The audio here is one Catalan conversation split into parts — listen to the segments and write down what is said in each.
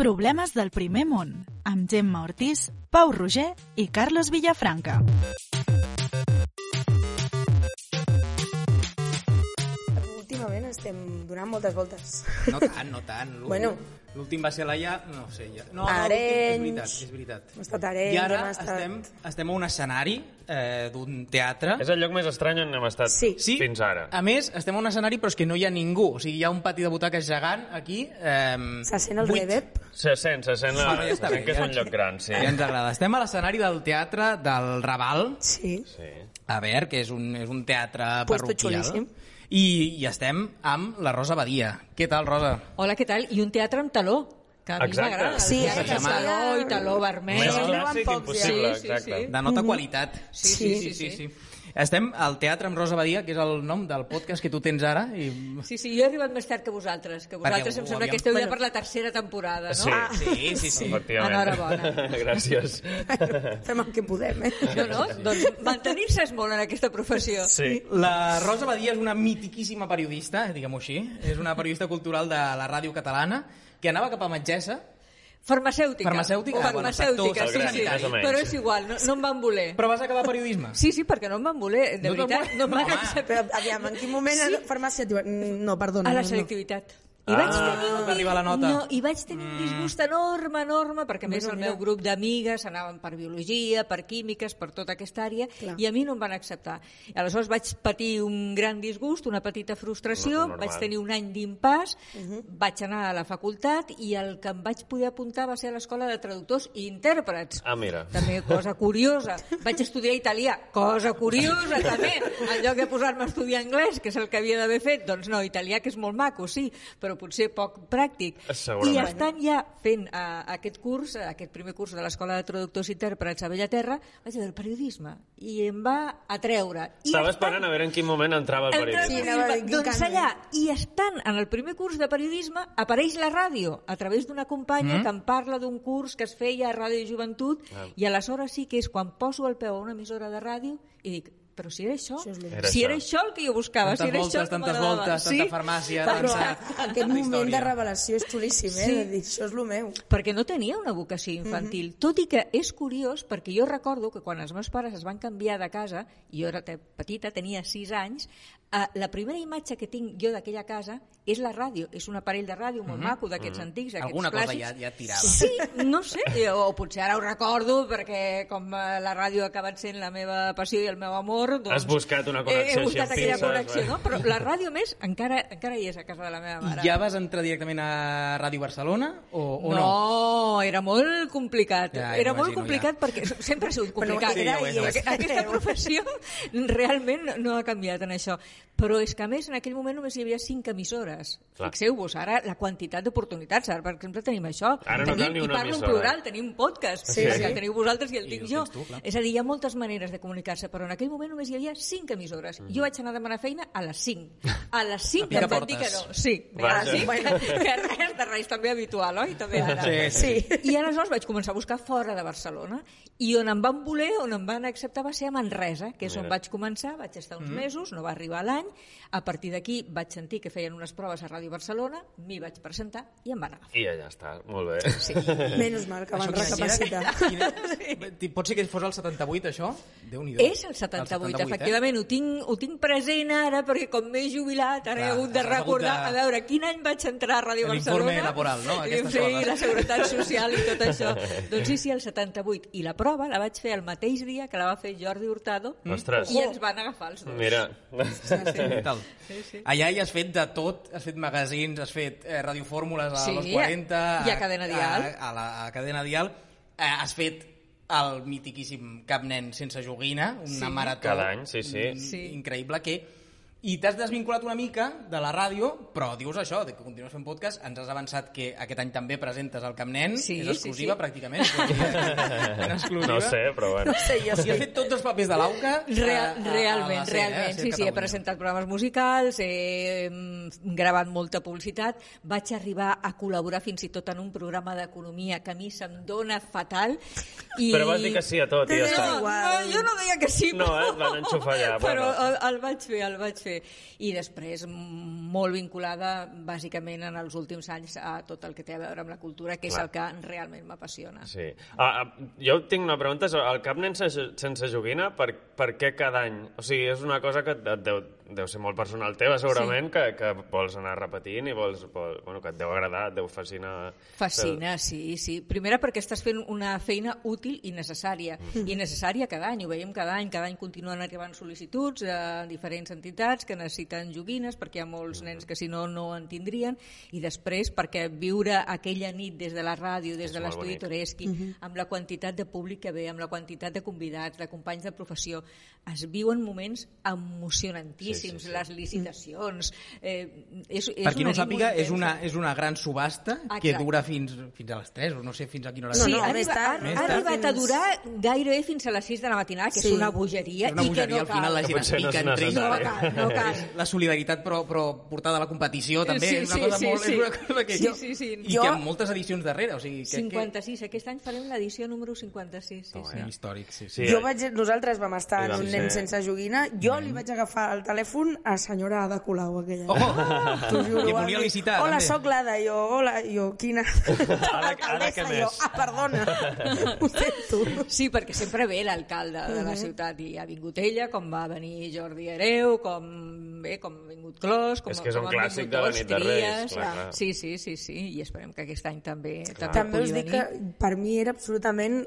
Problemes del primer món, amb Gemma Ortiz, Pau Roger i Carlos Villafranca. Estem donant moltes voltes. No tant, no tant. Bueno. L'últim va ser la ja... No sé, ja... No, no, Arenys. l'últim és veritat, és veritat. Hem estat Arenys, I ara hem estat- estem, estem a un escenari eh, d'un teatre. És el lloc més estrany on hem estat Sí. Sí, fins ara. A més, estem a un escenari però és que no hi ha ningú. O sigui, hi ha un pati de butaques gegant aquí. Eh, Se sent el buit. reverb? Se sent, se sent, la, ja se sent que és un lloc gran, sí. Ja ens agrada. Estem a l'escenari del teatre del Raval, Sí. sí. a veure, que és un, és un teatre Puesto parroquial. xulíssim. I, I estem amb la Rosa Badia. Què tal, Rosa? Hola, què tal? I un teatre amb taló, que a mi Exacte. m'agrada. el Sí, que sí. taló i taló vermell. Això ho clàssic impossible, Sí, sí, exacte. sí. De nota qualitat. Sí, sí, sí, sí, sí. Estem al Teatre amb Rosa Badia, que és el nom del podcast que tu tens ara. I... Sí, sí, jo he arribat més tard que vosaltres, que vosaltres ho em sembla havíem- que esteu ja per la tercera temporada, no? Sí. Ah, Sí, sí, sí. Efectivament. Enhorabona. Gràcies. Fem el que podem, eh? No, no, doncs mantenir-se és molt en aquesta professió. Sí. La Rosa Badia és una mitiquíssima periodista, diguem-ho així. És una periodista cultural de la ràdio catalana que anava cap a metgessa, Farmacèutica. Farmacèutica, bueno, farmacèutica, sí, sí. Però és igual, no, no em van voler. però vas acabar periodisme. Sí, sí, perquè no em van voler, de No veritat. No em van acceptar. Però, aviam, en quin moment sí? farmàcia et diuen... No, perdona. A la no, no. I Ah. vaig tenir un, arribar la nota. No, i vaig tenir un disgust enorme, enorme, perquè a més el meu grup d'amigues anaven per biologia, per químiques, per tota aquesta àrea, Clar. i a mi no em van acceptar. I aleshores vaig patir un gran disgust, una petita frustració, Normal. vaig tenir un any d'impàs, vaig anar a la facultat i el que em vaig poder apuntar va ser a l'escola de traductors i intèrprets. Ah, mira. També cosa curiosa. Vaig estudiar italià, cosa curiosa també. En lloc de posar-me a estudiar anglès, que és el que havia d'haver fet, doncs no, italià que és molt maco, sí, però potser poc pràctic. Segurament. I estant ja fent uh, aquest curs, uh, aquest primer curs de l'Escola de Traductors i Intèrprets a Bellaterra, vaig veure el periodisme i em va atreure. I Estava estant- esperant a veure en quin moment entrava el periodisme. Sí, dir, periodisme. quin Doncs canvi. allà, i estant en el primer curs de periodisme, apareix la ràdio, a través d'una companya Mm. que em parla d'un curs que es feia a Ràdio Joventut, Ah. i aleshores sí que és quan poso el peu a una emissora de ràdio i dic, però si era això. Era si això. era això el que jo buscava, Tantes si era voltes, això el que tantes voltes, sí? tanta farmàcia, Però tanta... aquest moment de història. revelació és xulíssim, eh? Sí. De dir, això és el meu. perquè no tenia una vocació infantil, tot i que és curiós perquè jo recordo que quan els meus pares es van canviar de casa, i jo era petita, tenia 6 anys, eh, la primera imatge que tinc jo d'aquella casa és la ràdio, és un aparell de ràdio molt maco d'aquests antics, aquests Alguna cosa clàssics. ja, ja tirava. Sí, no sé, eh, o potser ara ho recordo perquè com eh, la ràdio ha acabat sent la meva passió i el meu amor, doncs... Has buscat una connexió He, buscat aquella pinces, connexió, eh? no? Però la ràdio més encara, encara hi és a casa de la meva mare. I ja vas entrar directament a Ràdio Barcelona o, o no? no, era molt complicat. Ja, era ja molt complicat perquè sempre ha sigut complicat. Era Sí, ja i ja és. Aquesta professió realment no ha canviat en això. Però és que, a més, en aquell moment només hi havia cinc emissores. Fixeu-vos, ara la quantitat d'oportunitats. Ara, per exemple, tenim això. Ara no tenim, cal ni I una parlo en plural, tenim un podcast. Sí, sí. el teniu vosaltres i el I tinc el jo. tu, clar. és a dir, hi ha moltes maneres de comunicar-se, però en aquell moment només hi havia cinc emissores. Jo vaig anar a demanar feina a les cinc. A les cinc picar em van dir que no. Sí, Vaja. a les cinc, que res de res, també habitual, oi? També ara. Sí, Sí. I aleshores vaig començar a buscar fora de Barcelona i on em van voler, on em van acceptar va ser a Manresa, que és on Mira. vaig començar, vaig estar uns mesos, no va arribar l'any, a partir d'aquí vaig sentir que feien unes proves a Ràdio Barcelona, m'hi vaig presentar i em van agafar. I allà està, molt bé. Sí. Menys mal que van recapacitar. Quina- Pot ser que fos el 78, això? Déu-n'hi-do. És el 78, efectivament, ho, tinc, ho tinc present ara perquè com m'he jubilat ara he Clar, hagut de recordar de- a veure quin any vaig entrar a Ràdio L'informe Barcelona laboral, no? Aquestes sí, coses. la seguretat social i tot això doncs sí, sí, el 78 i la prova la vaig fer el mateix dia que la va fer Jordi Hurtado Ostres. i ens van agafar els dos Mira, Sí, sí. Allà hi has fet de tot, has fet magazins, has fet eh, radiofórmules a Sí, los 40... i a Cadena Dial. A, a, la, a Cadena Dial. Eh, has fet el mitiquíssim Cap Nen sense joguina, una Sí. marató Cada any, sí, Sí. increïble que i t'has desvinculat una mica de la ràdio, però dius això, de que continues fent podcast, ens has avançat que aquest any també presentes el Camp Nen, Sí, és sí, exclusiva sí. pràcticament. és En exclusiva. no sé, però bueno. No sé, jo O sigui, has fet tots els papers de l'AUCA Real, a- a- a realment, la SER, realment, eh, a sí, sí, he presentat programes musicals, he gravat molta publicitat, vaig arribar a col·laborar fins i tot en un programa d'economia que a mi se'm dona fatal. I... Però vas dir que sí a tot i ja està. No, igual. no, jo no deia que sí, No, però... eh, et van enxufar allà, Però bueno. el, el vaig fer, el vaig fer. Fer. I després molt vinculada bàsicament en els últims anys a tot el que té a veure amb la cultura, que Clar. és el que realment m'apassiona. Sí. Ah, ah, jo tinc una pregunta. El cap nen sense, sense joguina, per, per què cada any? O sigui, és una cosa que et deu, deu ser molt personal teva, segurament, sí. que, que vols anar repetint i vols, vol, bueno, que et deu agradar, et deu fascinar. Fascina, sí, sí. Primera perquè estàs fent una feina útil i necessària. Mm. I necessària cada any, ho veiem cada any. Cada any continuen arribant sol·licituds a diferents entitats que necessiten joguines perquè hi ha Mm. molts nens que si no, no en tindrien. I després perquè viure aquella nit des de la ràdio, des És de l'estudi bonic. Toreski, amb la quantitat de públic que ve, amb la quantitat de convidats, de companys de professió, es viuen moments emocionantíssims, Sí, sí, sí. les licitacions... Eh, és, és Per qui no una ho sàpiga, és una, és una gran subhasta que dura fins, fins a les 3, o no sé fins a quina hora. No, Sí, no, arribat, tard, ha, arribat a durar gairebé fins a les 6 de la matinada, que Sí. és una bogeria, És una i bogeria, que no al final la cal. gent es no pica és entre ells. No cal, no cal. La solidaritat, però, però portada a la competició, també. Sí, és una cosa sí, molt... sí. És una cosa que... Sí, sí, sí. I Jo- que amb moltes edicions darrere, o sigui... Que, 56, aquest any farem l'edició número 56. Sí, Que... sí. Sí, històric, sí. Sí. Jo eh? vaig, nosaltres vam estar I en un nen sense joguina. Jo li vaig agafar el telèfon a senyora Ada Colau, aquella. Oh, T'ho juro, que va volia licitar, Hola, també. sóc l'Ada. Jo, hola, jo, quina... ara què jo, més? ah, perdona. Ho sento. Sí, perquè sempre ve l'alcalde de la ciutat i ha vingut ella, com va venir Jordi Hereu, com bé, com ha vingut Clos, com, És que és com un han clàssic vingut de la nit de Reis, Tries. clar, clar. Sí, sí, sí, sí, i esperem que aquest any també, també, També us dic que per mi era absolutament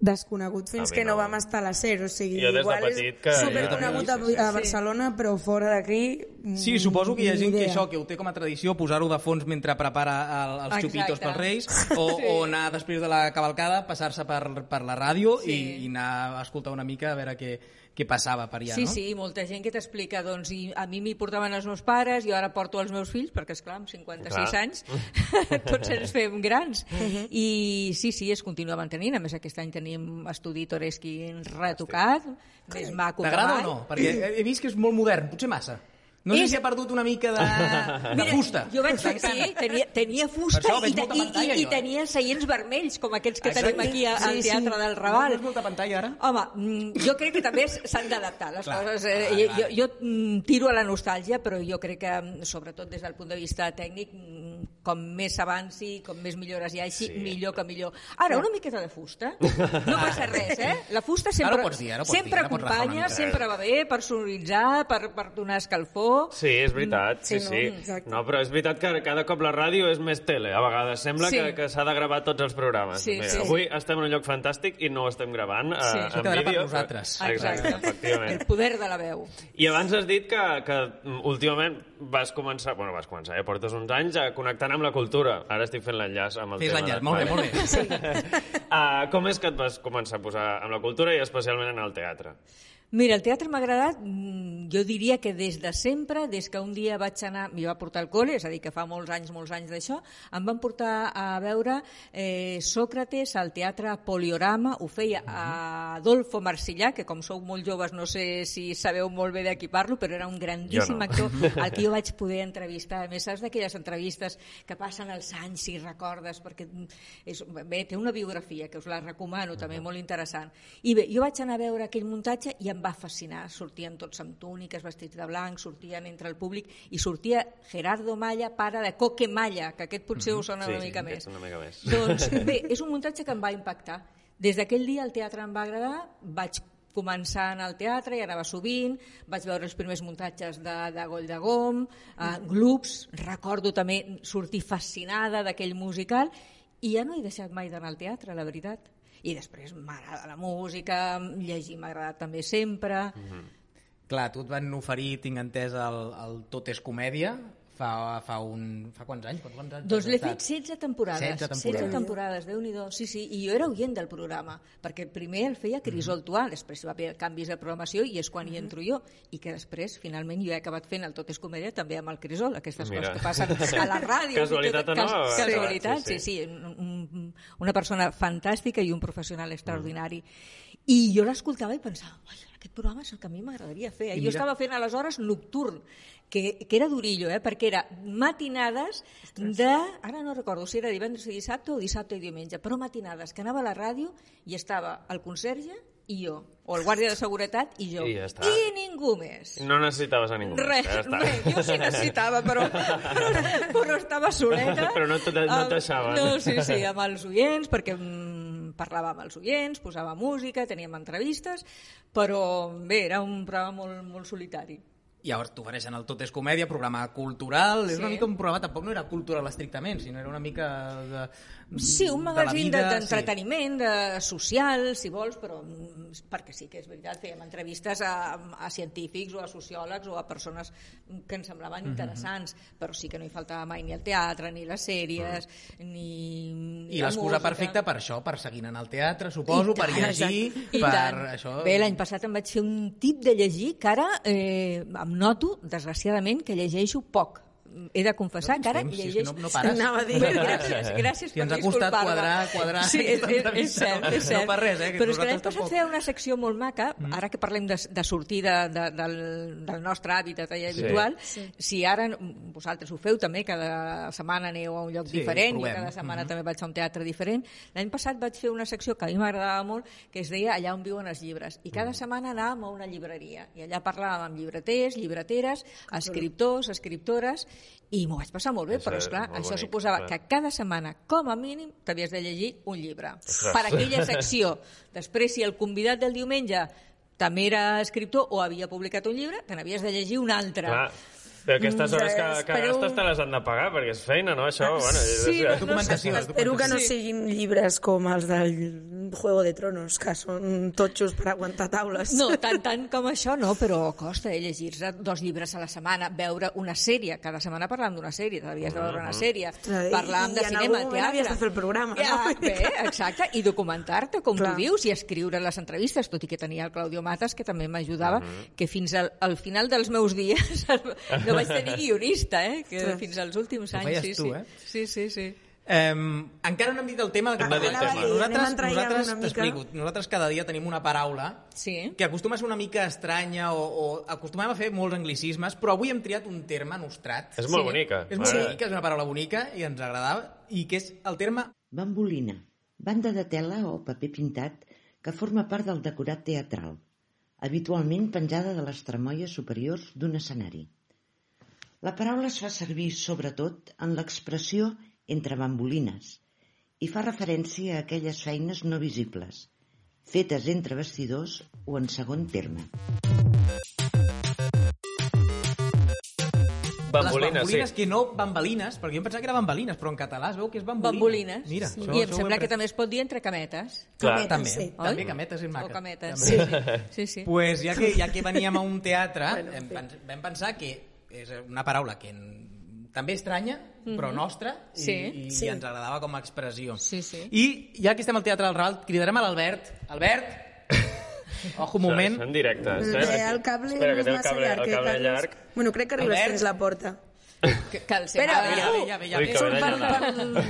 desconegut fins que no no. vam estar a la SER, o sigui, Jo des de igual petit que- és superconegut Sí, sí, a, a Barcelona, però fora d'aquí... Sí, suposo que hi ha gent que idea. això, que ho té com a tradició, posar-ho de fons mentre prepara el, els Exacte. xupitos pels Reis, o, Sí. o anar després de la cavalcada, passar-se per, per la ràdio Sí. i, i anar a escoltar una mica a veure què, què passava per allà, Sí, no? sí, molta gent que t'explica, doncs, i a mi m'hi portaven els meus pares, jo ara porto els meus fills, perquè, és clar amb 56 Clar. anys tots ens fem grans. I sí, sí, es continua mantenint. A més, aquest any tenim estudi Toreski retocat, més maco que T'agrada o mai. no? Perquè he vist que és molt modern, potser massa. No sé És- si ha perdut una mica de, de fusta. jo vaig fer, sí, tenia, tenia fusta i, i, i, i eh? tenia seients vermells, com aquells que Exacte. tenim aquí a- al Sí, sí. Teatre del No Raval. veus molta pantalla ara? Home, mm, jo crec que també s'han d'adaptar les Clar, coses. Eh, clar, clar. jo, jo mm, tiro a la nostàlgia, però jo crec que, mm, sobretot des del punt de vista tècnic, com més s'avanci, com més millores hi hagi, Sí. millor que millor. Ara, una miqueta de fusta, no passa res, eh? La fusta sempre, Ara pots dir, ara pots sempre dir, ara acompanya, sempre va bé per sonoritzar, per, per donar escalfor. Sí, és veritat, sí, Sí, no? sí. Exacte. No, però és veritat que cada cop la ràdio és més tele. A vegades sembla Sí. que, que s'ha de gravar tots els programes. Sí, Mira, sí. Avui estem en un lloc fantàstic i no ho estem gravant eh, Sí. en Això quedarà per vídeo. nosaltres. Però... Exacte, efectivament. El poder de la veu. I abans has dit que, que mm, últimament vas començar, bueno, vas començar, ja portes uns anys a connectant amb la cultura. Ara estic fent l'enllaç amb el Fes tema. l'enllaç, de- molt bé, molt bé. Sí. uh, com és que et vas començar a posar amb la cultura i especialment en el teatre? Mira, el teatre m'ha agradat, mm, jo diria que des de sempre, des que un dia vaig anar, m'hi va portar al col·le, és a dir, que fa molts anys, molts anys d'això, em van portar a veure eh, Sòcrates al teatre Poliorama, ho feia Adolfo Marsillà, que com sou molt joves no sé si sabeu molt bé de qui parlo, però era un grandíssim Jo no. actor al que jo vaig poder entrevistar. A més, saps d'aquelles entrevistes que passen els anys si recordes, perquè mm, és, bé, té una biografia que us la recomano, també molt interessant. I bé, jo vaig anar a veure aquell muntatge i em va fascinar. Sortien tots amb túniques, vestits de blanc, sortien entre el públic i sortia Gerardo Malla, pare de Coque Malla, que aquest potser us sona Sí, una mica sí, més. una mica més. Doncs bé, és un muntatge que em va impactar. Des d'aquell dia el teatre em va agradar, vaig començar a anar al teatre i anava sovint, vaig veure els primers muntatges de, de Goll de Gom, uh, Glups, recordo també sortir fascinada d'aquell musical i ja no he deixat mai d'anar al teatre, la veritat. I després m'agrada la música, llegir m'ha agradat també sempre. Clar, tu et van oferir, tinc entès, el, el Tot és comèdia, fa, fa, un, fa quants anys? Quants, quants anys Doncs l'he fet 16 temporades. 16 temporades. 16 temporades, déu nhi Sí, sí, i jo era oient del programa, perquè primer el feia Crisol Tuà, després va haver canvis de programació i és quan hi entro jo, i que després, finalment, jo he acabat fent el Tot és comèdia també amb el Crisol, aquestes Mira. coses que passen a la ràdio. Casualitat o no? Cas, casualitat, Sí, sí, sí. sí, un- un- una persona fantàstica i un professional extraordinari. I jo l'escoltava i pensava, "Ai, aquest programa és el que a mi m'agradaria fer. I jo mira- estava fent aleshores nocturn, que, que era durillo, eh? perquè era matinades de... Ara no recordo si era divendres i dissabte o dissabte i diumenge, però matinades, que anava a la ràdio i estava el conserge i jo. O el guàrdia de seguretat i jo. I ja està. I ningú més. No necessitaves a ningú Res, més. Ja res, jo sí necessitava, però, però, però estava soleta. Però no no t'aixaven. No, sí, sí, amb els oients, perquè mm, parlava amb els oients, posava música, teníem entrevistes, però bé, era un programa molt, molt solitari. Llavors t'ofereixen el Tot és comèdia, programa cultural, és Sí. una mica un programa, tampoc no era cultural estrictament, sinó era una mica de... Sí, un magazín vida, de- d'entreteniment, de, social, si vols, però mm, perquè sí que és veritat, fèiem entrevistes a, a científics o a sociòlegs o a persones que ens semblaven interessants, però sí que no hi faltava mai ni el teatre, ni les sèries, ni, ni I la l'excusa perfecta per això, per seguir anant al teatre, suposo, I per tant, llegir, I per tant. això... Bé, l'any passat em vaig fer un tip de llegir que ara eh, em noto, desgraciadament, que llegeixo poc. He de confessar No que ara si llegeixo... no- no pares. Anava a dir. Gràcies, gràcies Si ens per ha costat quadrar- quadrar Sí, és, és, és cert, és cert. no per res, eh, que Però és que l'any passat feia una secció molt maca, ara que parlem de, de sortir de, de, del, del nostre hàbitat allà Sí. habitual, si ara vosaltres ho feu també, cada setmana aneu a un lloc Sí, diferent, provem. cada setmana també vaig a un teatre diferent. L'any passat vaig fer una secció que a mi m'agradava molt, que es deia Allà on viuen els llibres. I cada setmana anàvem a una llibreria. I allà parlàvem amb llibreters, llibreteres, escriptors, escriptores, i m'ho vaig passar molt bé, Això però és esclar, molt això bonic, suposava clar. que cada setmana, com a mínim, t'havies de llegir un llibre. Ostres. Per aquella secció. Després, si el convidat del diumenge també era escriptor o havia publicat un llibre, te n'havies de llegir un altre. Clar. Però aquestes hores que, que Espero- gastes te les han de pagar, perquè és feina, no? Això, bueno... Sí, és, documentació, és Espero que no siguin llibres com els del Juego de Tronos, que són totxos per aguantar taules. No, tant, tant com això no, però costa eh, llegir-se dos llibres a la setmana, veure una sèrie, cada setmana parlant d'una sèrie, t'havies de veure una sèrie, i- parlàvem i de en cinema, algun moment teatre... havies de fer el programa, ja, no? Bé, exacte, i documentar-te, com Clar. tu dius, i escriure les entrevistes, tot i que tenia el Claudio Matas, que també m'ajudava, que fins al, al final dels meus dies no vaig tenir guionista, eh? que Ostres. fins als últims Ho anys, feies sí, tu, sí. eh? Sí, sí, sí. Um, encara no hem dit el tema que de dir el Anava a tema. dir, nosaltres, nosaltres t'explico, nosaltres cada dia tenim una paraula Sí. que acostuma a ser una mica estranya o, o acostumem a fer molts anglicismes, però avui hem triat un terme nostrat. és molt Sí. bonica. És molt bonica, és una paraula bonica i ens agradava, i que és el terme Bambolina, banda de tela o paper pintat que forma part del decorat teatral, habitualment penjada de les tremoies superiors d'un escenari. La paraula es fa servir sobretot en l'expressió entre bambolines i fa referència a aquelles feines no visibles, fetes entre vestidors o en segon terme. Bambolina, les bambolines, sí. que no bambalines, perquè jo em pensava que era bambalines, però en català es veu que és bambolina. Bambolines. Mira, Sí. això, I em això sembla que també es pot dir entre cametes. Clar. Cametes, També, sí. també cametes és maca. O cametes, També. sí, sí. sí, sí. Pues ja que, ja que veníem a un teatre, Bueno, hem, sí. vam pensar que és una paraula que en, també estranya, però nostra, i, Sí. i, Sí. i ens agradava com a expressió. Sí, sí. I ja que estem al Teatre del Raval, cridarem a l'Albert. Albert, ojo un moment. Són directes. Eh, el cable Espera, que és té el massa cable, llarg. el eh, cable llarg. Bueno, crec que arribes Albert? fins la porta. Que, que el Espera, sempre... ja ve, ja ve, ja Ui, ve. que Som ve pel, d'allà.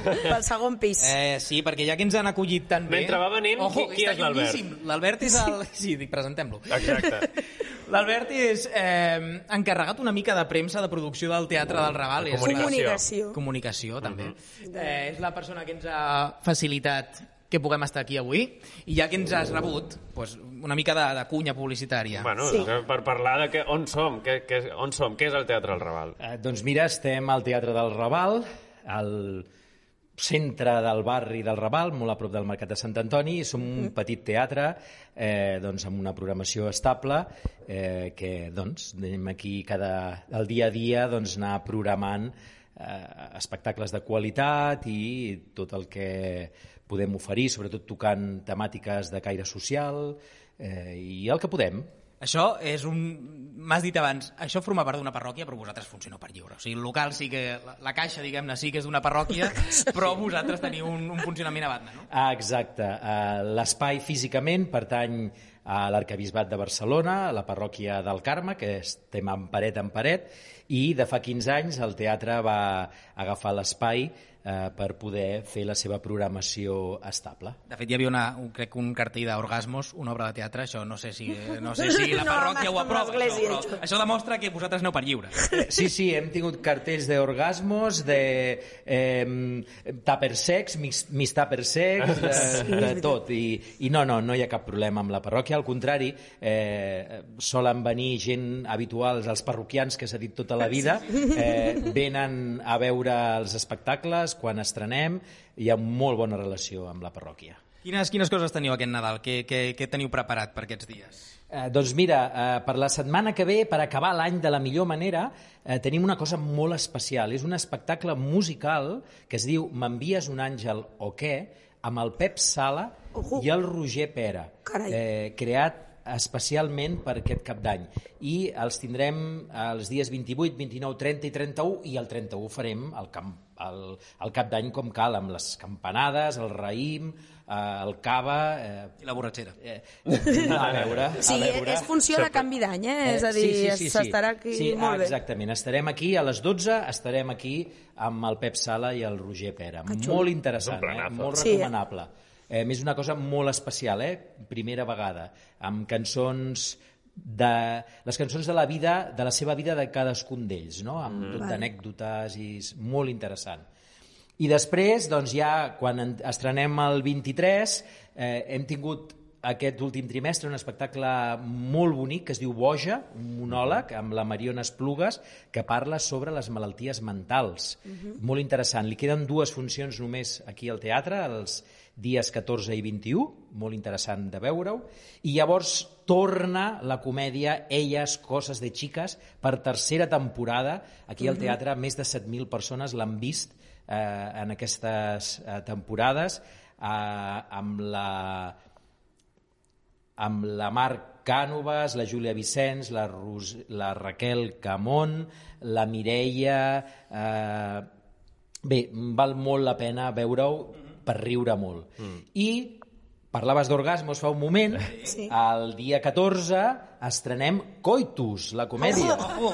pel, pel segon pis. Eh, sí, perquè ja que ens han acollit tan bé... Mentre va venint, Ojo, qui- qui és l'Albert? L'Albert és el... Sí, dic, presentem-lo. Exacte. L'Albert és eh, encarregat una mica de premsa de producció del Teatre del Raval. És la- Comunicació. Comunicació, també. eh, és la persona que ens ha facilitat que puguem estar aquí avui i ja que ens has rebut doncs, una mica de, de cunya publicitària. Bueno, Sí. per parlar de que, on som, que, que, on som, què és el Teatre del Raval? Eh, doncs mira, estem al Teatre del Raval, al centre del barri del Raval, molt a prop del Mercat de Sant Antoni, i som un petit teatre eh, doncs, amb una programació estable eh, que doncs, anem aquí cada, el dia a dia doncs, anar programant eh, espectacles de qualitat i tot el que podem oferir, sobretot tocant temàtiques de caire social eh, i el que podem. Això és un... M'has dit abans, això forma part d'una parròquia, però vosaltres funcioneu per lliure. O sigui, el local sí que... La, la caixa, diguem-ne, sí que és d'una parròquia, però vosaltres teniu un, un funcionament a banda, no? Ah, exacte. Uh, L'espai físicament pertany a l'Arcabisbat de Barcelona, a la parròquia del Carme, que estem en paret en paret, i de fa 15 anys el teatre va agafar l'espai eh, per poder fer la seva programació estable. De fet, hi havia una, un, crec un cartell d'Orgasmos, una obra de teatre, això no sé si, no sé si la No, parròquia amb ho aprova, això. però això demostra que vosaltres aneu per lliure. Sí, sí, hem tingut cartells d'orgasmos, de eh, tupper sex, mis, mis tupper sex, de, de tot. I, I no, no, no hi ha cap problema amb la parròquia. Al contrari, eh, solen venir gent habituals, els parroquians que s'ha dit tota la vida, eh, venen a veure els espectacles quan estrenem, hi ha molt bona relació amb la parròquia. Quines, quines coses teniu aquest Nadal? Què, què, què teniu preparat per aquests dies? Eh, doncs mira, eh, per la setmana que ve, per acabar l'any de la millor manera, eh, tenim una cosa molt especial. És un espectacle musical que es diu M'envies un àngel o què? amb el Pep Sala Ojo. i el Roger Pera, Carai. eh, creat especialment per aquest cap d'any. I els tindrem els dies 28, 29, 30 i 31 i el 31 farem el, camp, el, el cap d'any com cal, amb les campanades, el raïm, eh, el cava... Eh, I la borratxera. Eh, a veure, Sí, a veure. és funció de canvi d'any, eh? És a dir, s'estarà aquí sí, molt bé. Exactament, estarem aquí a les 12, estarem aquí amb el Pep Sala i el Roger Pera. Molt interessant, eh? molt Sí, eh? Eh, és una cosa molt especial, eh? primera vegada, amb cançons de les cançons de la vida de la seva vida de cadascun d'ells no? amb mm. tot d'anècdotes i és molt interessant i després, doncs ja, quan en- estrenem el 23, eh, hem tingut aquest últim trimestre un espectacle molt bonic que es diu Boja, un monòleg amb la Mariona Esplugues que parla sobre les malalties mentals. Molt interessant. Li queden dues funcions només aquí al teatre, els dies 14 i 21, molt interessant de veure-ho, i llavors torna la comèdia Elles, coses de xiques, per tercera temporada. Aquí al teatre més de 7.000 persones l'han vist eh, en aquestes eh, temporades eh, amb la amb la Marc Cànovas, la Júlia Vicenç, la, Ros la Raquel Camón, la Mireia... Eh, bé, val molt la pena veure-ho per riure molt. Mm. I parlaves d'orgasmos fa un moment, Sí. el dia 14 estrenem Coitus, la comèdia. Oh,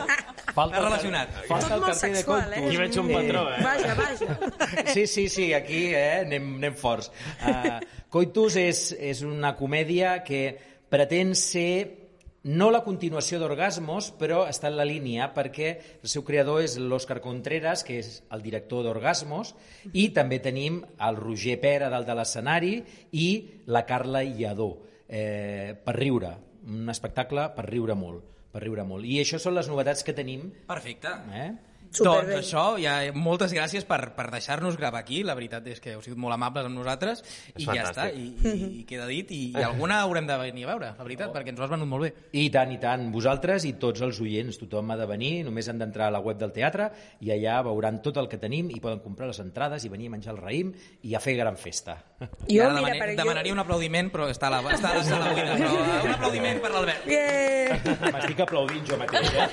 Falta Està el- relacionat. Falta Tot el carter de Coitus. eh? Aquí veig un patró, eh? Vaja, vaja. Sí, sí, sí, aquí eh, anem, anem forts. Uh, Coitus és, és una comèdia que pretén ser no la continuació d'Orgasmos, però està en la línia perquè el seu creador és l'Òscar Contreras, que és el director d'Orgasmos, i també tenim el Roger Pera dalt de l'escenari i la Carla Lladó, eh, per riure, un espectacle per riure molt, per riure molt. I això són les novetats que tenim. Perfecte. Eh? Superbé. Doncs això, ja, moltes gràcies per, per deixar-nos gravar aquí. La veritat és que heu sigut molt amables amb nosaltres i És ja està, fantàstic. i, i, i queda dit. I, I alguna haurem de venir a veure, la veritat, perquè ens ho has venut molt bé. I tant, i tant. Vosaltres i tots els oients, tothom ha de venir, només han d'entrar a la web del teatre i allà veuran tot el que tenim i poden comprar les entrades i venir a menjar el raïm i a fer gran festa. I Jo, ara mira, per demanaria un aplaudiment, però està a la, està a la sala buida. Però un aplaudiment per l'Albert. Yeah. M'estic aplaudint jo mateix, eh?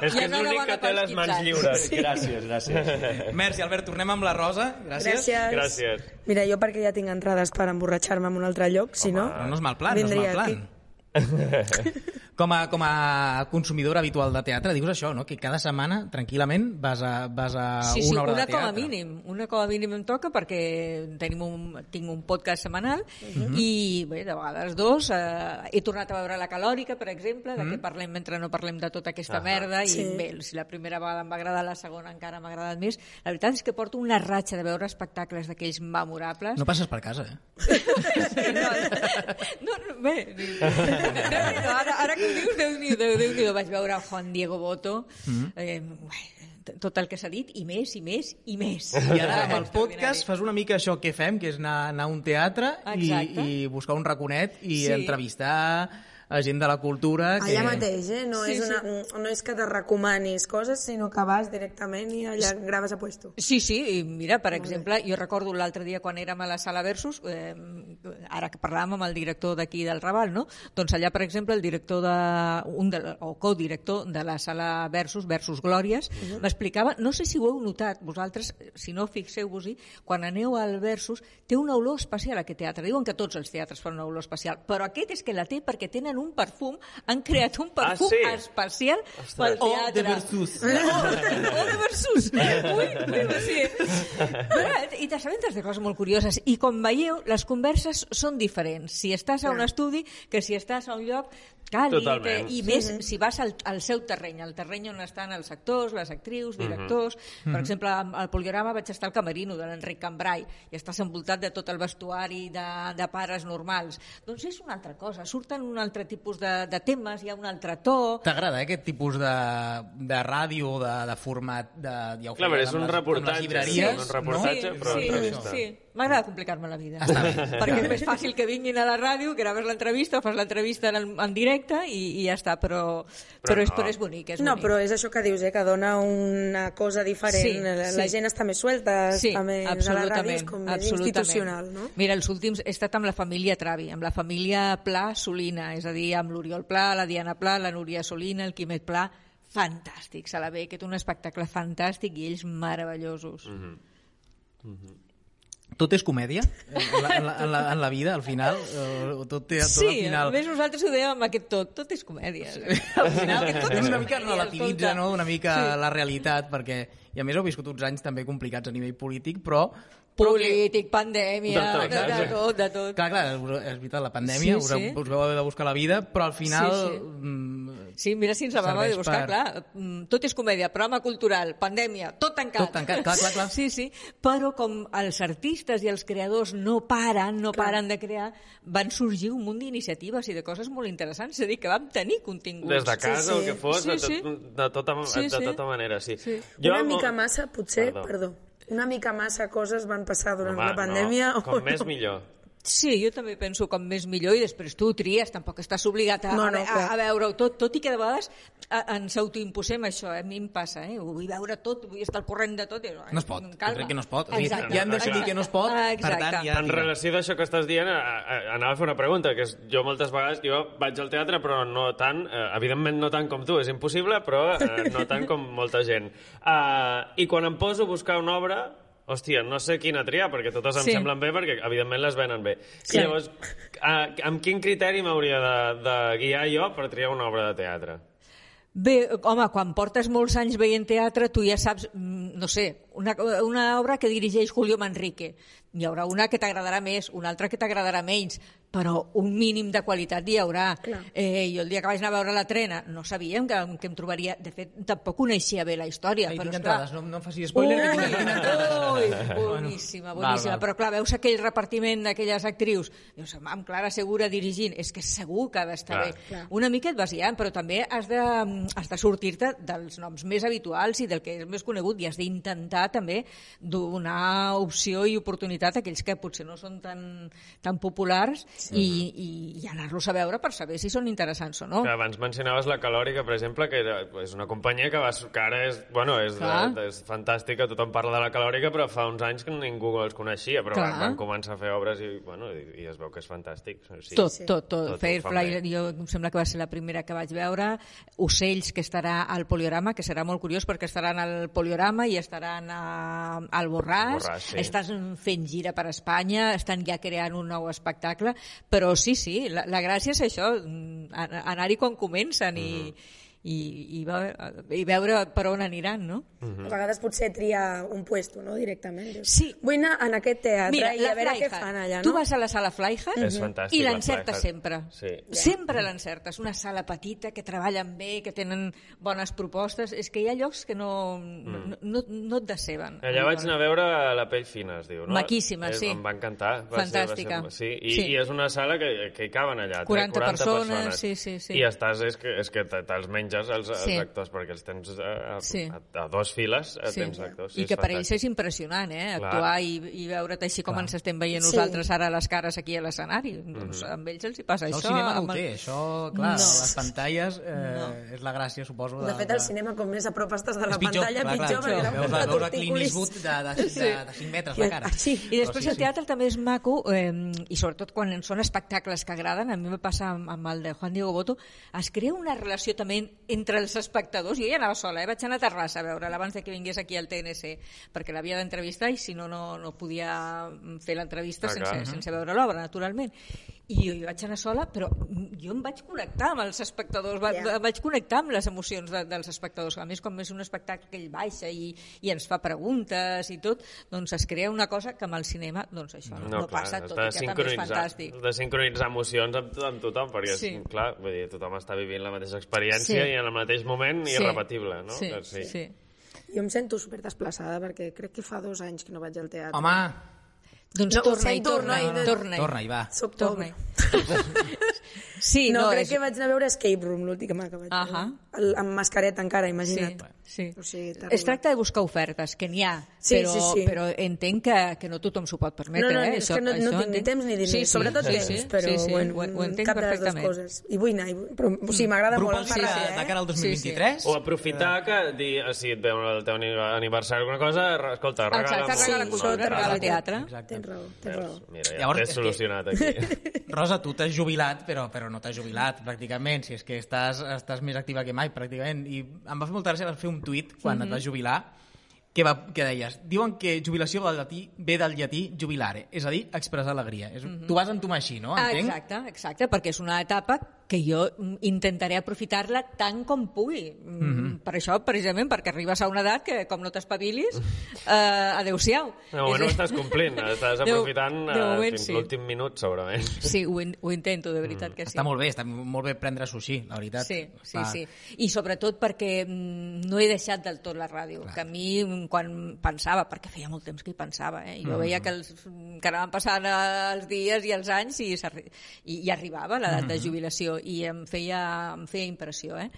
És que és l'únic que té les mans 15 anys. lliures. Gràcies, gràcies. Merci, Albert. Tornem amb la Rosa. Gràcies. Gràcies. Gràcies. Mira, jo perquè ja tinc entrades per emborratxar-me en un altre lloc, si no... Però no és mal plan, no és mal plan. Com a, com a consumidor habitual de teatre, dius això, no? que cada setmana, tranquil·lament, vas a, vas a Sí, sí, una obra una de com teatre. a mínim. Una com a mínim em toca perquè tenim un, tinc un podcast setmanal Mhm. i bé, de vegades dos. Eh, he tornat a veure la calòrica, per exemple, de Mhm. què parlem mentre no parlem de tota aquesta merda i Sí. bé, si la primera vegada em va agradar, la segona encara m'ha agradat més. La veritat és que porto una ratxa de veure espectacles d'aquells memorables. No passes per casa, eh? No, no, bé, Déu-n'hi-do, ara, ara que ho dius, Déu-n'hi-do, Déu, Déu vaig veure a Juan Diego Boto, Mm-hmm. eh, ué, tot el que s'ha dit, i més, i més, i més. I ara amb el podcast fas una mica això que fem, que és anar, anar a un teatre i, Exacte. i buscar un raconet i Sí. entrevistar gent de la cultura... Que... Allà mateix, eh? No, Sí, és una, no és que te recomanis coses, sinó que vas directament i allà graves a puesto. Sí, sí, i mira, per exemple, jo recordo l'altre dia quan érem a la sala Versus, eh, ara que parlàvem amb el director d'aquí del Raval, no? Doncs allà, per exemple, el director de, un de, o codirector de la sala Versus, Versus Glòries, m'explicava, no sé si ho heu notat, vosaltres, si no, fixeu-vos-hi, quan aneu al Versus, té una olor especial aquest teatre. Diuen que tots els teatres fan una olor especial, però aquest és que la té perquè tenen un perfum, han creat un perfum sí? especial pel O teatre. de Versus. O, o de Versus. Ui, ui, sí. Però, I t'assabentes de coses molt curioses. I com veieu, les converses són diferents. Si estàs a un estudi que si estàs a un lloc càlid, Totalment. eh, i més si vas al, al seu terreny, al terreny on estan els actors, les actrius, directors... Per exemple, am- al Poliorama vaig estar al camerino de l'Enric Cambrai i estàs envoltat de tot el vestuari de, de pares normals. Doncs és una altra cosa, surten un altre tipus de, de temes, hi ha un altre to... T'agrada eh, aquest tipus de, de ràdio, de, de format, de, ja ho Clar, és amb un les, reportatge, amb les llibreries, sí, un reportatge, no? però sí, entrevista. sí. M'agrada complicar-me la vida. Està bé. Perquè és més fàcil que vinguin a la ràdio, graves l'entrevista, fas l'entrevista en, en directe i, i ja està, però, però, és, no. però és bonic, és No, bonic. però és això que dius, eh, que dona una cosa diferent. Sí, la, sí. la gent està més suelta, Sí, està més a la ràdio, absolutament, és com més institucional, no? Mira, els últims he estat amb la família Travi, amb la família Pla Solina, és a dir, amb l'Oriol Pla, la Diana Pla, la Núria Solina, el Quimet Pla, fantàstics a la B, que té un espectacle fantàstic i ells meravellosos. Tot és comèdia en la, en la, en la, en la vida, al final? O tot, té, tot Sí, al final... a més nosaltres ho dèiem amb aquest tot, tot és comèdia. Al final, aquest tot és una mica relativitza no? una mica Sí. la realitat, perquè i a més heu viscut uns anys també complicats a nivell polític, però... però que- Polític, pandèmia, De tot, de, de, exacte. tot, de tot. Clar, clar, és veritat, la pandèmia, Sí, us, sí. us veu haver de buscar la vida, però al final... Sí, sí. mm, Sí, mira si ens la vam haver de buscar, per- clar. mm, Tot és comèdia, programa cultural, pandèmia, tot tancat. Tot tancat, clar, clar, clar. Sí, sí, però com els artistes i els creadors no paren, no paren de crear, van sorgir un munt d'iniciatives i de coses molt interessants, és a dir, que vam tenir continguts. Des de casa, Sí, o sí. el que fos, Sí, de, sí. tot, de, tota, Sí, de sí. tota manera, sí. Sí. Una mo- mica massa, potser, Perdó. perdó. Una mica massa coses van passar durant Home, la pandèmia. No, o com més no? millor. Sí, jo també penso com més millor i després tu ho tries, tampoc estàs obligat a, No, a, no, a, a veure-ho tot, tot i que de vegades a, ens autoimposem això, eh? a mi em passa, eh? ho vull veure tot, vull estar al corrent de tot. I, No es pot, jo calma. crec que no es pot. Exacte. ja hem decidit que no es pot, per Exacte. tant, ja... En relació d'això que estàs dient, a, a, anava a fer una pregunta, que és, jo moltes vegades, jo vaig al teatre, però no tant, eh, evidentment no tant com tu, és impossible, però eh, no tant com molta gent. Uh, I quan em poso a buscar una obra, hòstia, no sé quina triar, perquè totes em Sí. semblen bé, perquè evidentment les venen bé. Sí. I llavors, uh, amb quin criteri m'hauria de, de guiar jo per triar una obra de teatre? Bé, home, quan portes molts anys veient teatre, tu ja saps, mm, no sé, una, una obra que dirigeix Julio Manrique. Hi haurà una que t'agradarà més, una altra que t'agradarà menys, però un mínim de qualitat hi haurà. Clar. Eh, jo el dia que vaig anar a veure la trena no sabíem que, que em trobaria... De fet, tampoc coneixia bé la història. Ahí però, tinc esclar, entrades, no, no em facis spoiler, que tinc. Ui, boníssima, Val, boníssima. val. Però clar, veus aquell repartiment d'aquelles actrius, dius, amb Clara Segura dirigint, és que segur que ha d'estar Clar. bé. Clar. Una mica et vas guiant, però també has de, has de sortir-te dels noms més habituals i del que és més conegut i has d'intentar també donar opció i oportunitat a aquells que potser no són tan, tan populars i, i, i anar-los a veure per saber si són interessants o no. Que abans mencionaves la Calòrica, per exemple, que era, és una companyia que, va, que ara és, bueno, és, Clar. de, és fantàstica, tothom parla de la Calòrica, però fa uns anys que ningú els coneixia, però Clar. van, van començar a fer obres i, bueno, i, i es veu que és fantàstic. Sí. tot, sí. tot, tot. Tot Firefly, jo em sembla que va ser la primera que vaig veure. Ocells, que estarà al Poliorama, que serà molt curiós perquè estaran al Poliorama i estaran a, al Borràs. Borràs, sí. Estan fent gira per Espanya, estan ja creant un nou espectacle, però sí, sí, la, la gràcia és això, mm, anar-hi quan comencen i, Mm-hmm. i, i, veure, i veure per on aniran, no? A vegades potser triar un puesto, no?, directament. Dius, Sí. Vull anar en aquest teatre Mira, i a veure què Flyhard. fan allà, Tu no? vas a la sala Flyhard És fantàstic, i la l'encertes sempre. Sí. Sempre l'encertes. Una sala petita, que treballen bé, que tenen bones propostes. És que hi ha llocs que no, no, no, no et deceben. Mm. Allà vaig anar a veure la pell fina, es diu, no? Maquíssima, és, sí. Em va encantar. Va Fantàstica. Ser, va ser, sí. I, Sí. I és una sala que, que hi caben allà. 40 40 persones, sí, sí, sí. I estàs, és que, és que te- te'ls menges els, els Sí. actors, perquè els tens a, a, Sí. a, a dos files, eh, Sí. tens actors. Sí, I que per ells és impressionant, eh? Clar. Actuar i, i veure't així com ens estem veient Sí. nosaltres ara les cares aquí a l'escenari. Doncs amb ells els hi passa El això. cinema no ho el- té, això, clar, No. les pantalles eh, és la gràcia, suposo. De fet, al cinema, com més a prop estàs de la pitjor, pantalla, clar, pitjor, clar, perquè veus, veus a Clint. Eastwood de, de, de, de 5 metres la cara. Així. I després Però el teatre també és maco, eh, i sobretot quan són espectacles que agraden, a mi me passa amb, amb el de Juan Diego Boto, es crea una relació també entre els espectadors. Jo ja anava sola, eh? vaig anar a Terrassa a veure'l abans de que vingués aquí al TNC, perquè l'havia d'entrevistar i si no, no, no podia fer l'entrevista Ah, sense, sense veure l'obra, naturalment. I jo hi vaig anar sola, però jo em vaig connectar amb els espectadors, va, em vaig connectar amb les emocions de, dels espectadors. A més, com és un espectacle que ell baixa i, i ens fa preguntes i tot, doncs es crea una cosa que amb el cinema, doncs això no, no, clar, passa, tot de i que també és fantàstic. de sincronitzar emocions amb, amb tothom, perquè, Sí. és, clar, vull dir, tothom està vivint la mateixa experiència Sí. i en el mateix moment Sí. irrepetible, no? Sí, Que sí. sí. Jo em sento super desplaçada perquè crec que fa dos anys que no vaig al teatre. Home, Doncs No, torna-hi, torna-hi, torna-hi. va. Soc Torna-hi. Sí, no, no, crec és... que vaig anar a veure Escape Room l'última que vaig Ahà. veure. El, amb mascareta encara, Sí, imagina't. sí. O sigui, terrible. es tracta de buscar ofertes, que n'hi ha, Sí, però, sí, sí. però entenc que, que no tothom s'ho pot permetre. no, no, eh? és que no, no tinc ni temps ni diners, sobretot sí, temps, sí, però sí, sí, bueno, ho, ho entenc cap de les dues perfectament. coses. I vull anar, i vull, però o sigui, m'agrada molt Proposi de, merder, de eh? cara al Sí, 2023. O aprofitar que, dir, eh, si et veu el teu aniversari o alguna cosa, escolta, regala'm... Exacte, regala Sí, això regala teatre. Tens raó, tens raó. Mira, ja Llavors, t'he solucionat aquí. Rosa, tu t'has jubilat, però, però no t'has jubilat, pràcticament. Si és que estàs, estàs més activa que mai, pràcticament. I em va fer molta gràcia, vas fer un tuit quan Mhm. et vas jubilar, que, va, que deies, diuen que jubilació del llatí, ve del llatí jubilare, és a dir, expressar alegria. És, Tu vas entomar així, no? Ah, Entenc? exacte, exacte, perquè és una etapa que jo mm, intentaré aprofitar-la tant com pugui. Mm Per això, precisament, perquè arribes a una edat que, com no t'espavilis, eh, adeu-siau. De moment ho estàs complint, estàs De- aprofitant de eh, moment, fins sí. l'últim minut, segurament. Sí, ho, in- ho intento, de veritat que sí. Està molt bé, està molt bé prendre-s'ho així, la veritat. Sí, sí, Va. sí. I sobretot perquè mm, no he deixat del tot la ràdio, que a mi mm, quan pensava, perquè feia molt temps que hi pensava, eh? jo veia que, els, que anaven passant eh, els dies i els anys i, i, i arribava l'edat de jubilació i em feia, em feia impressió. Eh?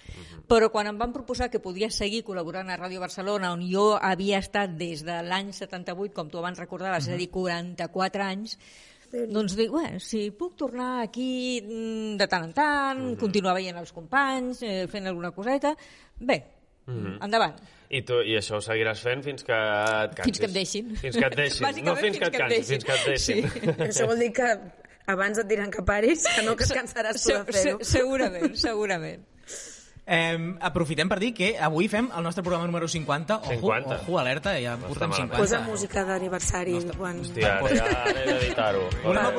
Però quan em van proposar que podia seguir col·laborant a Ràdio Barcelona, on jo havia estat des de l'any 78, com tu abans recordaves, és a dir, 44 anys, doncs dic, bé, si puc tornar aquí mm, de tant en tant, continuar veient els companys, eh, fent alguna coseta, bé, endavant. I, tu, I això ho seguiràs fent fins que et cansis. Fins que em deixin. Fins que et deixin. Bàsicament no fins que et em cansis, fins que et deixin. Sí. Això vol dir que abans et diran que paris, que no que et cansaràs tu de fer-ho. se- segurament, segurament. Eh, aprofitem per dir que avui fem el nostre programa número 50. Ojo, 50. ojo alerta, ja No portem està malament. 50. Posa música d'aniversari quan... Hòstia, ara ja he d'editar-ho. Volem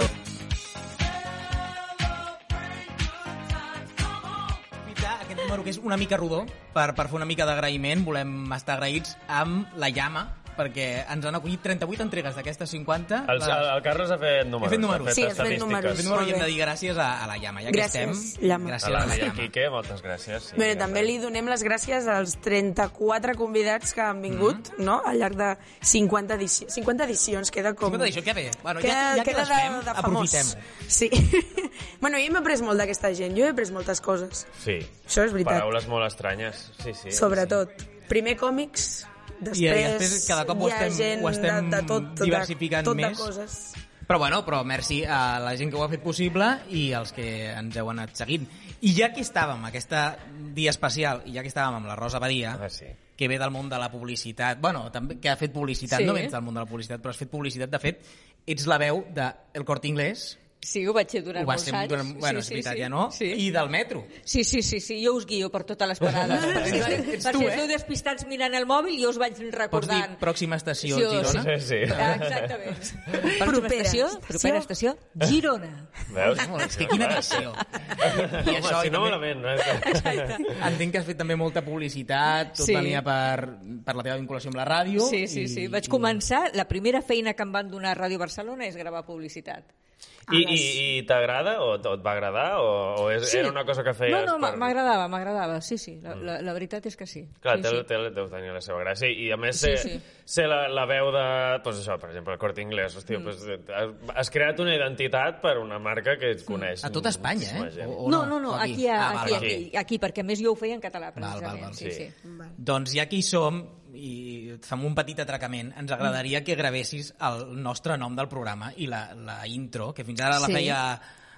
aquest número que és una mica rodó per, per fer una mica d'agraïment. Volem estar agraïts amb la Llama, perquè ens han acollit 38 entregues d'aquestes 50. El, el, el Carles ha fet números. He fet números. Ha Sí, fet has fet números. Aquest número Molt i hem de dir gràcies a, a la Llama. Ja que Gràcies, estem, Llama. gràcies A a la Maria Llama. Quique, moltes gràcies. Sí, Bé, ja també li donem les gràcies als 34 convidats que han vingut, no?, al llarg de 50, edici 50 edicions. Queda com... 50 edicions, que bé. Bueno, ja- queda, ja que queda les de, fem, de famós. aprofitem-ho. Sí. bueno, jo hem après molt d'aquesta gent. Jo he après moltes coses. Sí. Això és veritat. Paraules molt estranyes. Sí, sí. Sobretot. Primer còmics, després, I després cada cop ho estem- gent ho estem de, de tot, diversificant de, tot més. De coses. Però bueno, però merci a la gent que ho ha fet possible i als que ens heu anat seguint. I ja que estàvem, aquesta dia especial, i ja que estàvem amb la Rosa Badia, Ah, sí. que ve del món de la publicitat, bueno, també que ha fet publicitat, Sí. no vens del món de la publicitat, però has fet publicitat, de fet, ets la veu de El Corte Inglés, Sí, ho vaig fer durant ho molts ser anys. durant, bueno, és sí, veritat, sí, ja no, Sí. i del metro. Sí, sí, sí, sí, jo us guio per totes les parades. per si, Ets per tu, si eh? esteu despistats mirant el mòbil, jo us vaig Pots dir recordant. pròxima estació, Sí, Girona? Sí, sí. Ah, Exactament. Pròxima Propera estació, estació. propera estació, Girona. Veus? És que quina edició. I Home, això, si no també- malament. No és... Entenc que has fet també molta publicitat, tot Sí. venia per, per la teva vinculació amb la ràdio. Sí, sí, sí. i- Vaig començar, la primera feina que em van donar a Ràdio Barcelona és gravar publicitat. I, i, i t'agrada o, o et va agradar o, o és, Sí. era una cosa que No, feies no, per... m'agradava, m'agradava, sí, sí, la, la, la veritat és que sí. Clar, sí, té, sí. té, deu tenir la seva gràcia. I a més Sí, ser, sí. ser la, la veu de... Pues això, per exemple, el Corte Inglés. Hòstia, Mm. pues, has, has creat una identitat per una marca que et coneix. A tot Espanya, eh? O, o No, no, no, aquí, a- Ah, aquí, val, aquí, val. aquí, perquè a més jo ho feia en català, Val, val, precisament. val. Sí, Sí. sí. Doncs ja hi som, i fem un petit atracament, ens agradaria que gravessis el nostre nom del programa i la, la intro, que fins ara la Sí. feia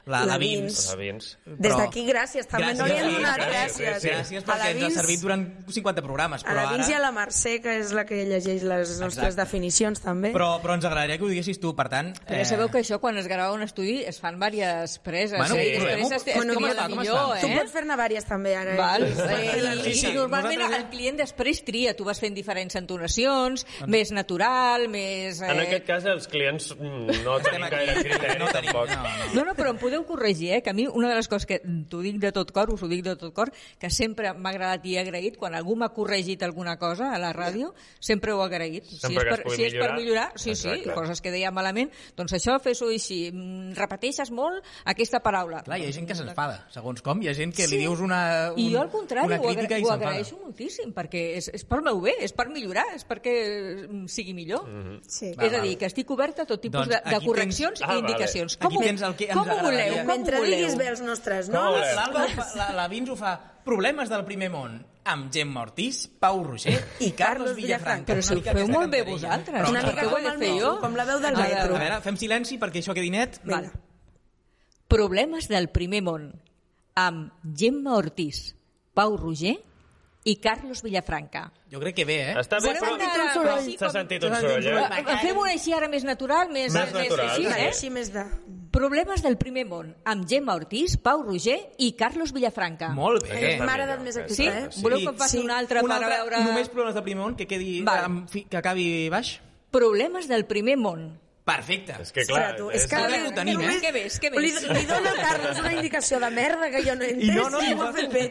la, la, La Vins. Vins. Els avins. Des Però- d'aquí, gràcies. També no li hem Vins, donat gràcies, gràcies. sí, Gràcies A perquè la ens ha Vins- servit durant 50 programes, A però la Vins i a ara... la Mercè, que és la que llegeix les nostres Exacte. definicions, també. Però, però ens agradaria que ho diguessis tu, per tant... Però ja sabeu que això, quan es grava un estudi, es fan diverses preses. Bueno, eh? sí. Després es, es Bueno, com tria es fa, la com millor, fa? Tu eh? pots fer-ne vàries, també, ara. Val? Eh, Eh, Sí, I, sí, normalment nosaltres- el client després tria, tu vas fent diferents entonacions, més natural, més... Eh... En aquest cas, els clients mm, no tenim gaire criteri, No tenim, tampoc. no, no. No, no, però podeu corregir, eh? que a mi una de les coses que t'ho dic de tot cor, us ho dic de tot cor, que sempre m'ha agradat i he agraït, quan algú m'ha corregit alguna cosa a la ràdio, sempre ho he agraït. Si Sempre és que per, si és per millorar. sí, Exacte. sí, coses que deia malament, doncs això fes-ho així, Mm, repeteixes molt aquesta paraula. Clar, hi ha gent que s'enfada, segons com. Hi ha gent que li dius una, un, I jo al contrari una ho, agra crítica i ho agraeixo moltíssim, perquè és, és pel meu bé, és per millorar, és perquè mm, sigui millor. Mm -hmm. Sí. és a dir, que estic oberta a tot tipus Doncs de, de aquí correccions tens- Ah, i indicacions. vale. Aquí Com, ho- tens el que ens com ho voleu? Com Mentre voleu? diguis bé els nostres noms... L'Alba, la, la Vins ho fa problemes del primer món amb Gemma Ortiz, Pau Roger i Carlos Villafranca. Però si ho feu molt bé vosaltres. Però Una mica com el meu, jo? com la veu del metro. A veure, fem silenci perquè això quedi net. Val. Problemes del primer món amb Gemma Ortiz, Pau Roger i Carlos Villafranca. Jo crec que bé, eh? Està bé, S'ha però sentit un però soroll. s'ha sentit un S'ha sentit un soroll, eh? Eh, Fem-ho així ara més natural, més, Més natural, així, Vale, eh? així més de... Problemes del primer món amb Gemma Ortiz, Pau Roger i Carlos Villafranca. Molt bé. Aquesta M'ha agradat més aquesta. Sí? eh? Voleu que em faci Sí. una altra Un per altre, veure... Només problemes del primer món, que, quedi, Val. amb, que acabi baix? Problemes del primer món. Perfecte. És que, clar, Ostres, tu, és, és que... Ara ho tenim, eh? Què ves, què Li, ves? li dono a Carlos una indicació de merda que jo no he entès I no, no, i ho ha fet bé.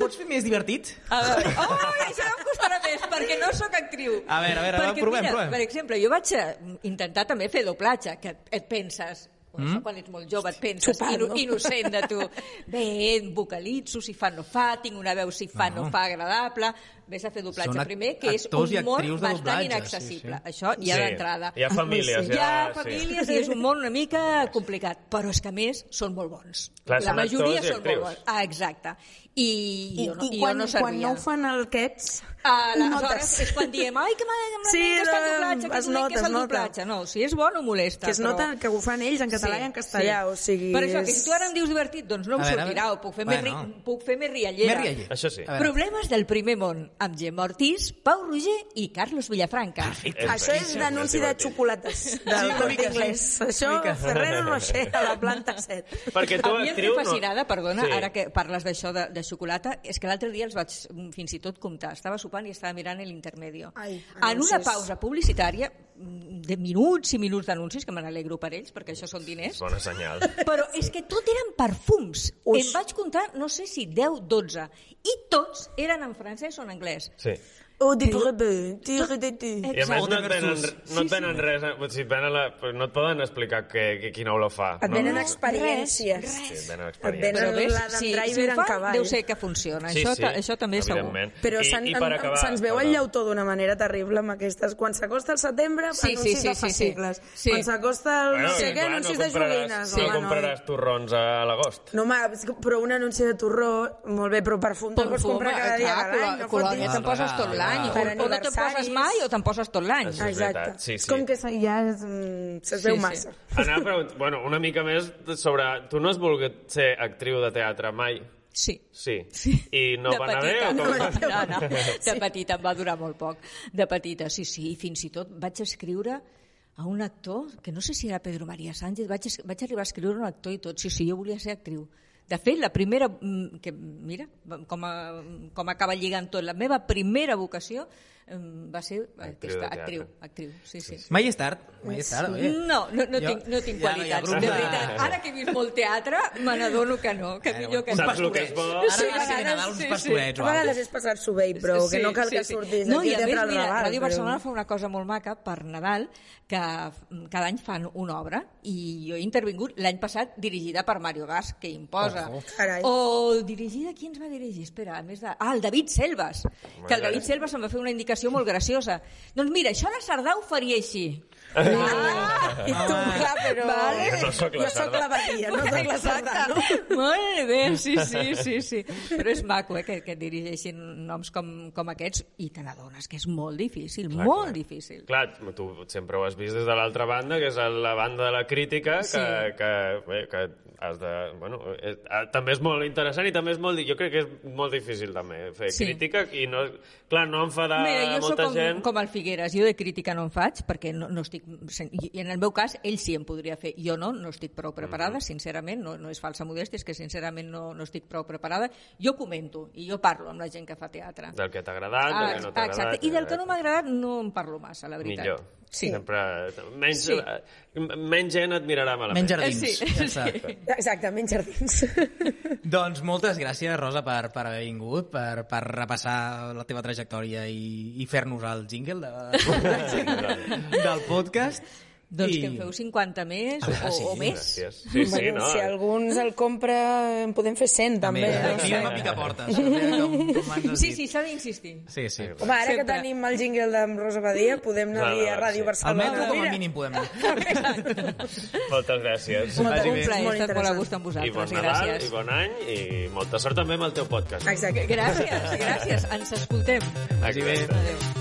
pots fer més divertit? A veure, oh, això em costarà més, perquè no sóc actriu. A veure, a veure, perquè, provem, mira, provem. Per exemple, jo vaig eh, intentar també fer doblatge, que et, penses, mm? això quan ets molt jove et penses, Xupar, inu, no? innocent de tu. Bé, vocalitzo, si fa no fa, tinc una veu si fa no, No. fa agradable. Ves a fer doblatge Són primer, que és un món bastant doblatge, inaccessible. sí, sí. Això ja Sí, d'entrada. hi ha famílies, Hi ha ja, sí. famílies i és un món una mica complicat, però és que a més són molt bons. Clar, La són majoria són molt bons. Ah, exacte. I, I, jo no, i i quan, jo no quan servia. no ho fan aquests, Ah, ho aleshores notes. és quan diem, ai, que m'agrada Sí, que es fa el no, doblatge, que es és dolent, que és nota, el nota. doblatge. No, si és bo no molesta. que es però... nota que ho fan ells en català i en castellà, o sigui... Per això, que si tu ara em dius divertit, doncs no em a sortirà, ho puc fer, Bueno. més, ri... puc fer més riallera. Més rialler. Això sí. Problemes del primer món, amb Gemma Ortiz, Pau Roger i Carlos Villafranca. Això és d'anunci de xocolates del Sí, mica, inglès. sí. Això, mica. Ferrero Rocher, a la planta 7. Perquè tu, a mi em té fascinada, perdona, Sí. ara que parles d'això de, de xocolata, és que l'altre dia els vaig fins i tot comptar. Estava sopant i estava mirant l'intermedio. En una pausa publicitària, de minuts i minuts d'anuncis, que me n'alegro per ells, perquè això són diners, Bona senyal. però és que tot eren perfums. Ui. Em vaig comptar, no sé si 10, 12, i tots eren en francès o en anglès. Sí. Oh, de de tu. I a més no et venen, no et venen res, o sigui, et venen la, no et poden explicar que, que quina olor fa. Et no? venen No. experiències. Sí, et venen Et experiència. venen la d'en si, si Driver ho en cavall. deu ser que funciona. Sí, això, sí, ta- això també segur. evidentment. Però se'ns veu el llautó d'una manera terrible amb aquestes. Quan s'acosta el setembre, Sí, anuncis sí, de sí, sí, sí. fascicles. Sí. Quan s'acosta el Bueno, no sé què, clar, anuncis no de compraràs, joguines. No home, compraràs torrons a l'agost. No, home, però un anunci de torró, molt bé, però perfum te'l pots comprar cada dia de l'any. No fotis. te'n poses tot l'any. Per O, o no te'n aniversaris. poses mai o te'n poses tot l'any. Exacte. veritat, sí, És sí. com que se- ja es, mm, se'ls veu Sí, sí. massa. Anava a preguntar, bueno, una mica més sobre... Tu no has volgut ser actriu de teatre mai? Sí. Sí. Sí. I no de va anar petita, bé o com? No, no, de petita em va durar molt poc. De petita, sí, sí, i fins i tot vaig escriure a un actor, que no sé si era Pedro María Sánchez, vaig, es- vaig arribar a escriure un actor i tot, sí, sí, jo volia ser actriu. De fet, la primera, mm, que mira, com, a, com acaba lligant tot, la meva primera vocació va ser Actriu aquesta actriu, actriu, sí, sí. Mai és tard, mai és tard. oi? No, no, no, Jo- tinc, no tinc ja no qualitats, grup de de- veritat. Ara que he vist molt teatre, me n'adono que no, que millor que no. Saps el que és bo? Ara Sí, sí, a sí, Nadal, uns sí, sí. A vegades és passar-s'ho bé, però que no cal que surtis no, aquí i a a més, teatre al mira, Raval. Ràdio però- Barcelona fa una cosa molt maca per Nadal, que cada any fan una obra, i jo he intervingut l'any passat dirigida per Mario Gas, que imposa. Carai. O dirigida, qui ens va dirigir? Espera, a més de... Ah, el David Selves, que el David Selves em va fer una indicació molt graciosa. Doncs mira, això la Cerdà ho faria així. Ah, I tu, clar, però... Vale. No sóc la jo sóc Cerdà. la Batia, no sóc la Cerdà, no? Molt bé, sí, sí, sí, sí. Però és maco, eh, que, que et dirigeixin noms com, com aquests i te n'adones que és molt difícil, Clar, molt clar. difícil. Clar, tu sempre ho has vist des de l'altra banda, que és la banda de la crítica, que, Sí. que, bé, que has de... Bueno, és, eh, també és molt interessant i també és molt... Jo crec que és molt difícil també fer Sí. crítica i no... Clar, no enfadar Mira, jo sóc molta com, gent... com el Figueres, jo de crítica no en faig, perquè no, no estic... I en el meu cas, ell sí en podria fer. Jo no, no estic prou preparada, sincerament, no, no és falsa modèstia, és que sincerament no, no estic prou preparada. Jo comento i jo parlo amb la gent que fa teatre. Del que t'ha agradat, Ah, del que no t'ha exacte. agradat... I del que no m'ha agradat no en parlo massa, la veritat. Millor. Sí. Sempre... Menys, Sí. sí. menys gent et mirarà malament. Menys jardins. Sí, ja està. Exacte, menys jardins. Doncs moltes gràcies, Rosa, per, per haver vingut, per, per repassar la teva trajectòria i, i fer-nos el jingle de, del podcast. Doncs I- que en feu 50 més o, Ah, sí, o més. Gràcies. Sí, sí, bueno, no? si algú ens el compra, en podem fer 100, també. També, no cridem sé. a picaportes. Com, com ens has Sí, sí, s'ha d'insistir. Sí, sí. Home, ara que Sempre. tenim el jingle d'en Rosa Badia, podem anar a Ràdio sí. Al Barcelona. metro, com a mínim, podem anar. Moltes gràcies. Molt, Vagi un bé. plaer, he Molt estat molt a gust amb I vosaltres. bon Nadal, gràcies. i bon any, i molta sort també amb el teu podcast. Exacte. Gràcies, gràcies. Ens escoltem. Vagi bé. Adéu.